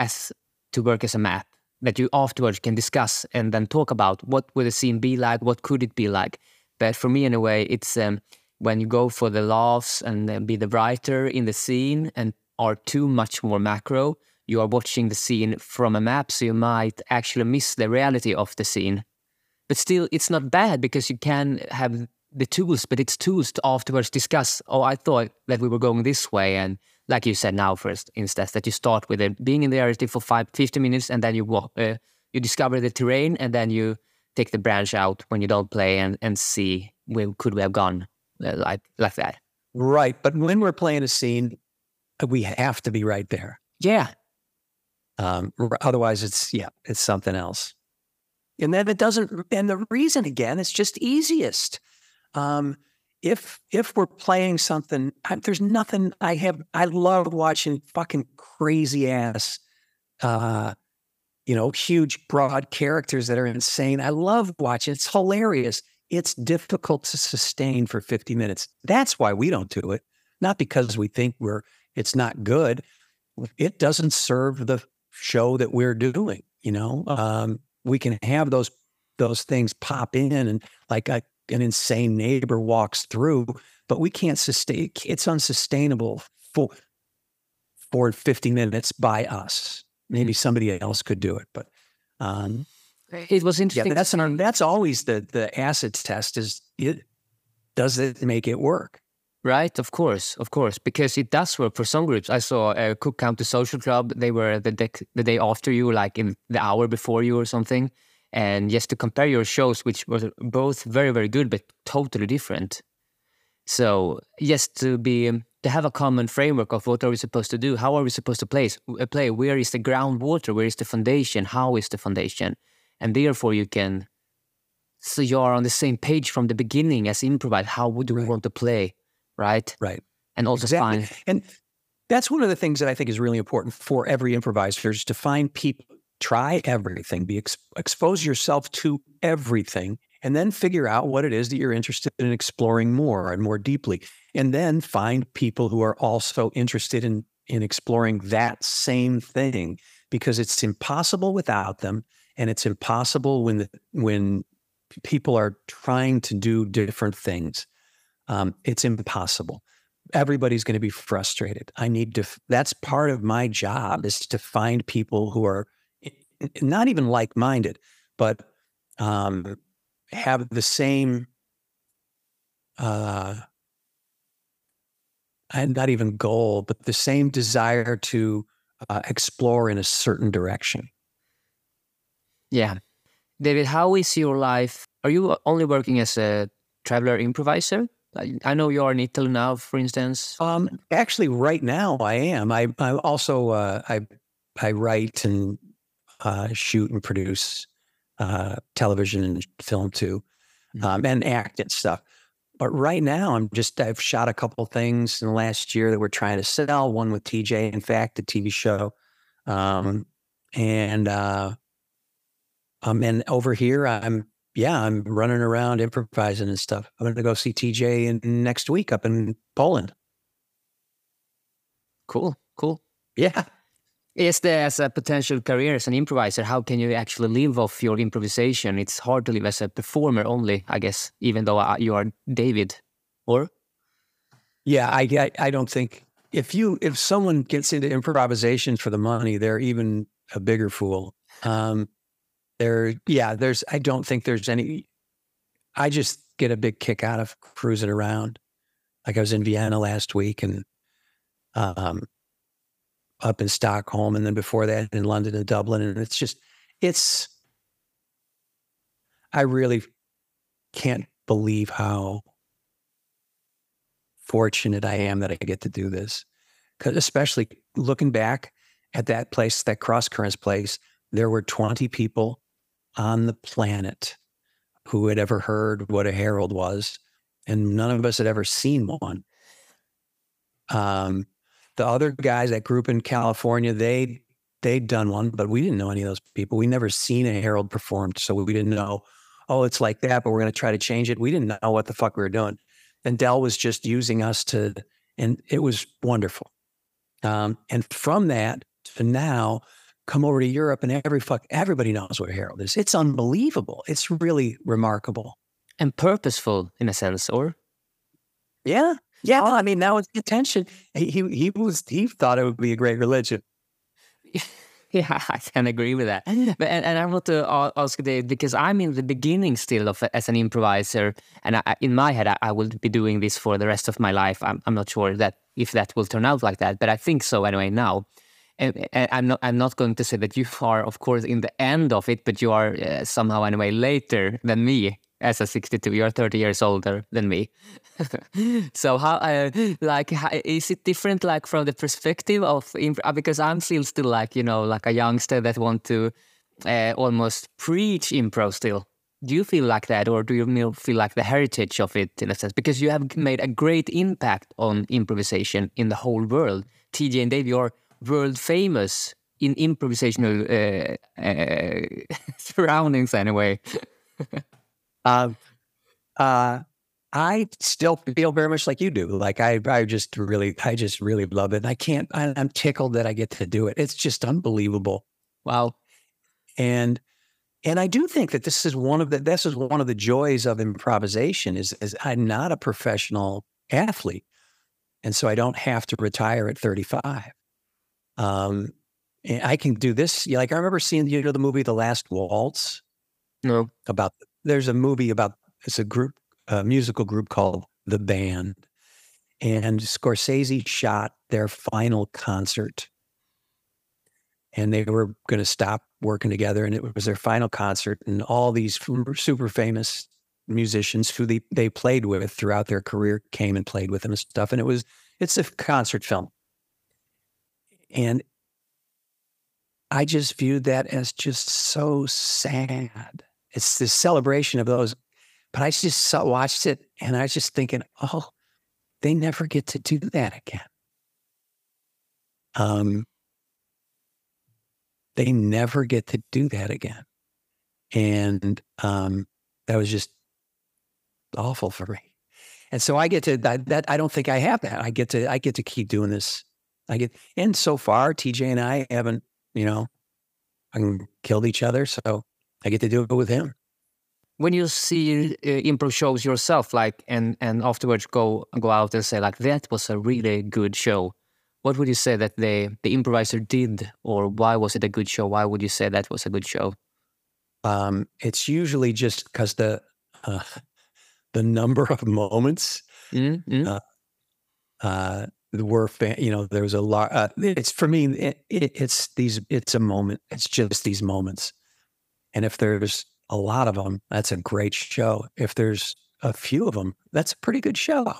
as to work as a map that you afterwards can discuss and then talk about what would the scene be like, what could it be like. But for me, in a way, it's um, when you go for the laughs and be the writer in the scene and are too much more macro, you are watching the scene from a map, so you might actually miss the reality of the scene. But still, it's not bad because you can have the tools, but it's tools to afterwards discuss. Oh, I thought that we were going this way, and like you said now, first instance, that you start with it being in the area for five, 50 minutes, and then you walk, uh, you discover the terrain, and then you take the branch out when you don't play and, and see where could we have gone uh, like like that. Right, but when we're playing a scene, we have to be right there. Yeah. Um, otherwise, it's yeah, it's something else. And then it doesn't. And the reason again, it's just easiest. Um, if if we're playing something, I, there's nothing I have. I love watching fucking crazy ass, uh, you know, huge broad characters that are insane. I love watching. It's hilarious. It's difficult to sustain for 50 minutes. That's why we don't do it. Not because we think we're it's not good. It doesn't serve the show that we're doing. You know, um, we can have those those things pop in and like I an insane neighbor walks through, but we can't sustain. It's unsustainable for for 50 minutes by us. Maybe somebody else could do it, but um, it was interesting. Yeah, that's an, that's always the the acid test. Is it does it make it work? Right, of course, of course, because it does work for some groups. I saw a Cook County Social Club. They were the day, the day after you, like in the hour before you or something. And just to compare your shows, which were both very, very good, but totally different. So just to be to have a common framework of what are we supposed to do, how are we supposed to play, play, where is the groundwater, where is the foundation, how is the foundation, and therefore you can. So you are on the same page from the beginning as improvise. How would we want to play? right? Right. And also exactly. find and that's one of the things that I think is really important for every improviser is to find people, try everything, be ex- expose yourself to everything, and then figure out what it is that you're interested in exploring more and more deeply, and then find people who are also interested in in exploring that same thing because it's impossible without them, and it's impossible when the, when people are trying to do different things um, it's impossible. Everybody's going to be frustrated. I need to, that's part of my job is to find people who are not even like minded, but um, have the same, uh, and not even goal, but the same desire to uh, explore in a certain direction. Yeah. David, how is your life? Are you only working as a traveler improviser? I know you're in Italy now, for instance. Um, actually, right now I am. I, I also uh, I I write and uh, shoot and produce uh, television and film too, mm-hmm. um, and act and stuff. But right now, I'm just I've shot a couple things in the last year that we're trying to sell. One with TJ, in fact, the TV show, um, and uh, um, and over here I'm yeah, I'm running around improvising and stuff. I'm going to go see TJ in, next week up in Poland. Cool, cool. Yeah. Is there as a potential career as an improviser, how can you actually live off your improvisation? It's hard to live as a performer only, I guess, even though uh, you are David, or? Yeah, I, I, I don't think if you if someone gets into improvisation for the money, they're even a bigger fool. Um, there, yeah, there's, I don't think there's any, I just get a big kick out of cruising around. Like I was in Vienna last week and um, up in Stockholm, and then before that in London and Dublin. And it's just, it's, I really can't believe how fortunate I am that I get to do this. Because especially looking back at that place, that cross currents place, there were 20 people on the planet who had ever heard what a Harold was, and none of us had ever seen one. Um, the other guys, that group in California, they they'd done one, but we didn't know any of those people. We never seen a Harold performed, so we didn't know. Oh, it's like that, but we're going to try to change it. We didn't know what the fuck we were doing, and Del was just using us to, and it was wonderful. Um, and from that to now, come over to Europe and every fuck everybody knows what Harold is. It's unbelievable. It's really remarkable and purposeful in a sense, or yeah, yeah. Well, I mean, that was the intention. He, he he was he thought it would be a great religion. yeah, <laughs> I can agree with that. But and, and I want to ask Dave because I'm in the beginning still of as an improviser, and I, in my head I, I, will be doing this for the rest of my life. I'm I'm not sure that if that will turn out like that, but I think so anyway now and, and, I'm not I'm not going to say that you <laughs> are of course in the end of it, but you are uh, somehow anyway later than me as a 62. You're 30 years older than me. <laughs> so how uh, like how, is it different like from the perspective of uh, because I'm still still like you know like a youngster that want to uh, almost preach improv still. Do you feel like that, or do you feel like the heritage of it in a sense? Because you have made a great impact on improvisation in the whole world. TJ and Dave, you're world famous in improvisational uh, uh, <laughs> surroundings anyway. <laughs> uh, uh, I still feel very much like you do. Like I, I just really, I just really love it. I can't. I, I'm tickled that I get to do it. It's just unbelievable. Wow. And and I do think that this is one of the this is one of the joys of improvisation is is I'm not a professional athlete, and so I don't have to retire at 35. Um, and I can do this. You like I remember seeing you know the movie The Last Waltz. No, About there's a movie about it's a group a musical group called The Band, and Scorsese shot their final concert. And they were going to stop working together and it was their final concert and all these super famous musicians who they, they played with throughout their career came and played with them and stuff and it was it's a concert film. And i just viewed that as just so sad it's this celebration of those but i just saw, watched it and i was just thinking oh they never get to do that again um they never get to do that again. And um, that was just awful for me. And so I get to that, that. I don't think I have that. I get to. I get to keep doing this. I get. And so far, TJ and I haven't. You know, I killed each other. So I get to do it with him. When you see uh, improv shows yourself, like and and afterwards go go out and say like that was a really good show what would you say that the the improviser did, or why was it a good show? Why would you say that was a good show? Um, it's usually just because the uh, <laughs> the number of moments mm-hmm. uh, uh, were you know there was a lot. Uh, it's for me. It, it, it's these. It's a moment. It's just these moments, and if there's a lot of them, that's a great show. If there's a few of them, that's a pretty good show.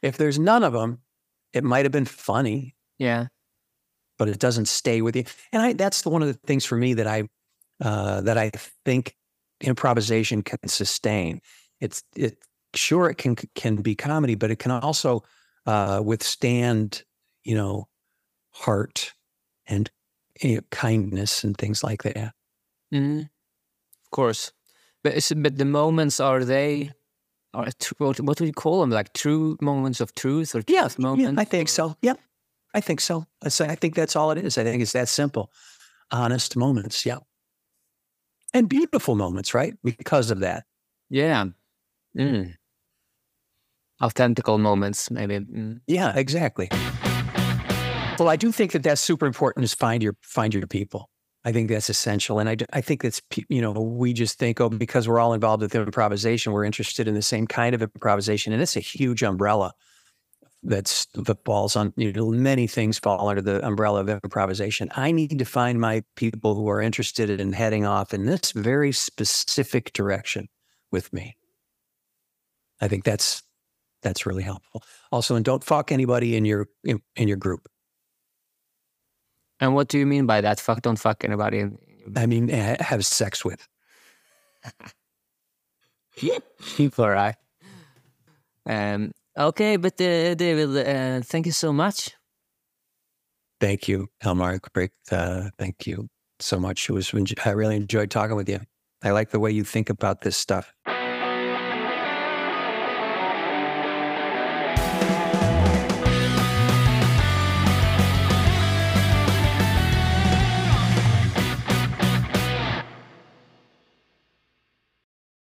If there's none of them, it might have been funny. Yeah. But it doesn't stay with you. And I that's one of the things for me that I uh, that I think improvisation can sustain. It's it sure it can can be comedy, but it can also uh, withstand, you know, heart and you know, kindness and things like that. Mm-hmm. Of course, but but the moments are they are what, what would you call them? Like true moments of truth or yeah, moments? Yeah, I think so. Yep. I think so. I say I think that's all it is. I think it's that simple. Honest moments. Yeah. And beautiful moments, right? Because of that. Yeah. Mm. Authentical moments, maybe. Mm. Yeah, exactly. Well, I do think that that's super important is find your find your people. I think that's essential. And I, I think that's, you know, we just think, oh, because we're all involved with improvisation, we're interested in the same kind of improvisation. And it's a huge umbrella that's that falls on, you know, many things fall under the umbrella of improvisation. I need to find my people who are interested in heading off in this very specific direction with me. I think that's, that's really helpful. Also, and don't fuck anybody in your, in, in your group. And what do you mean by that? Fuck, don't fuck anybody. I mean, have sex with. All right. Um, okay, but uh, David, uh, thank you so much. Thank you, Elmar. Great. Uh, thank you so much. It was I really enjoyed talking with you. I like the way you think about this stuff.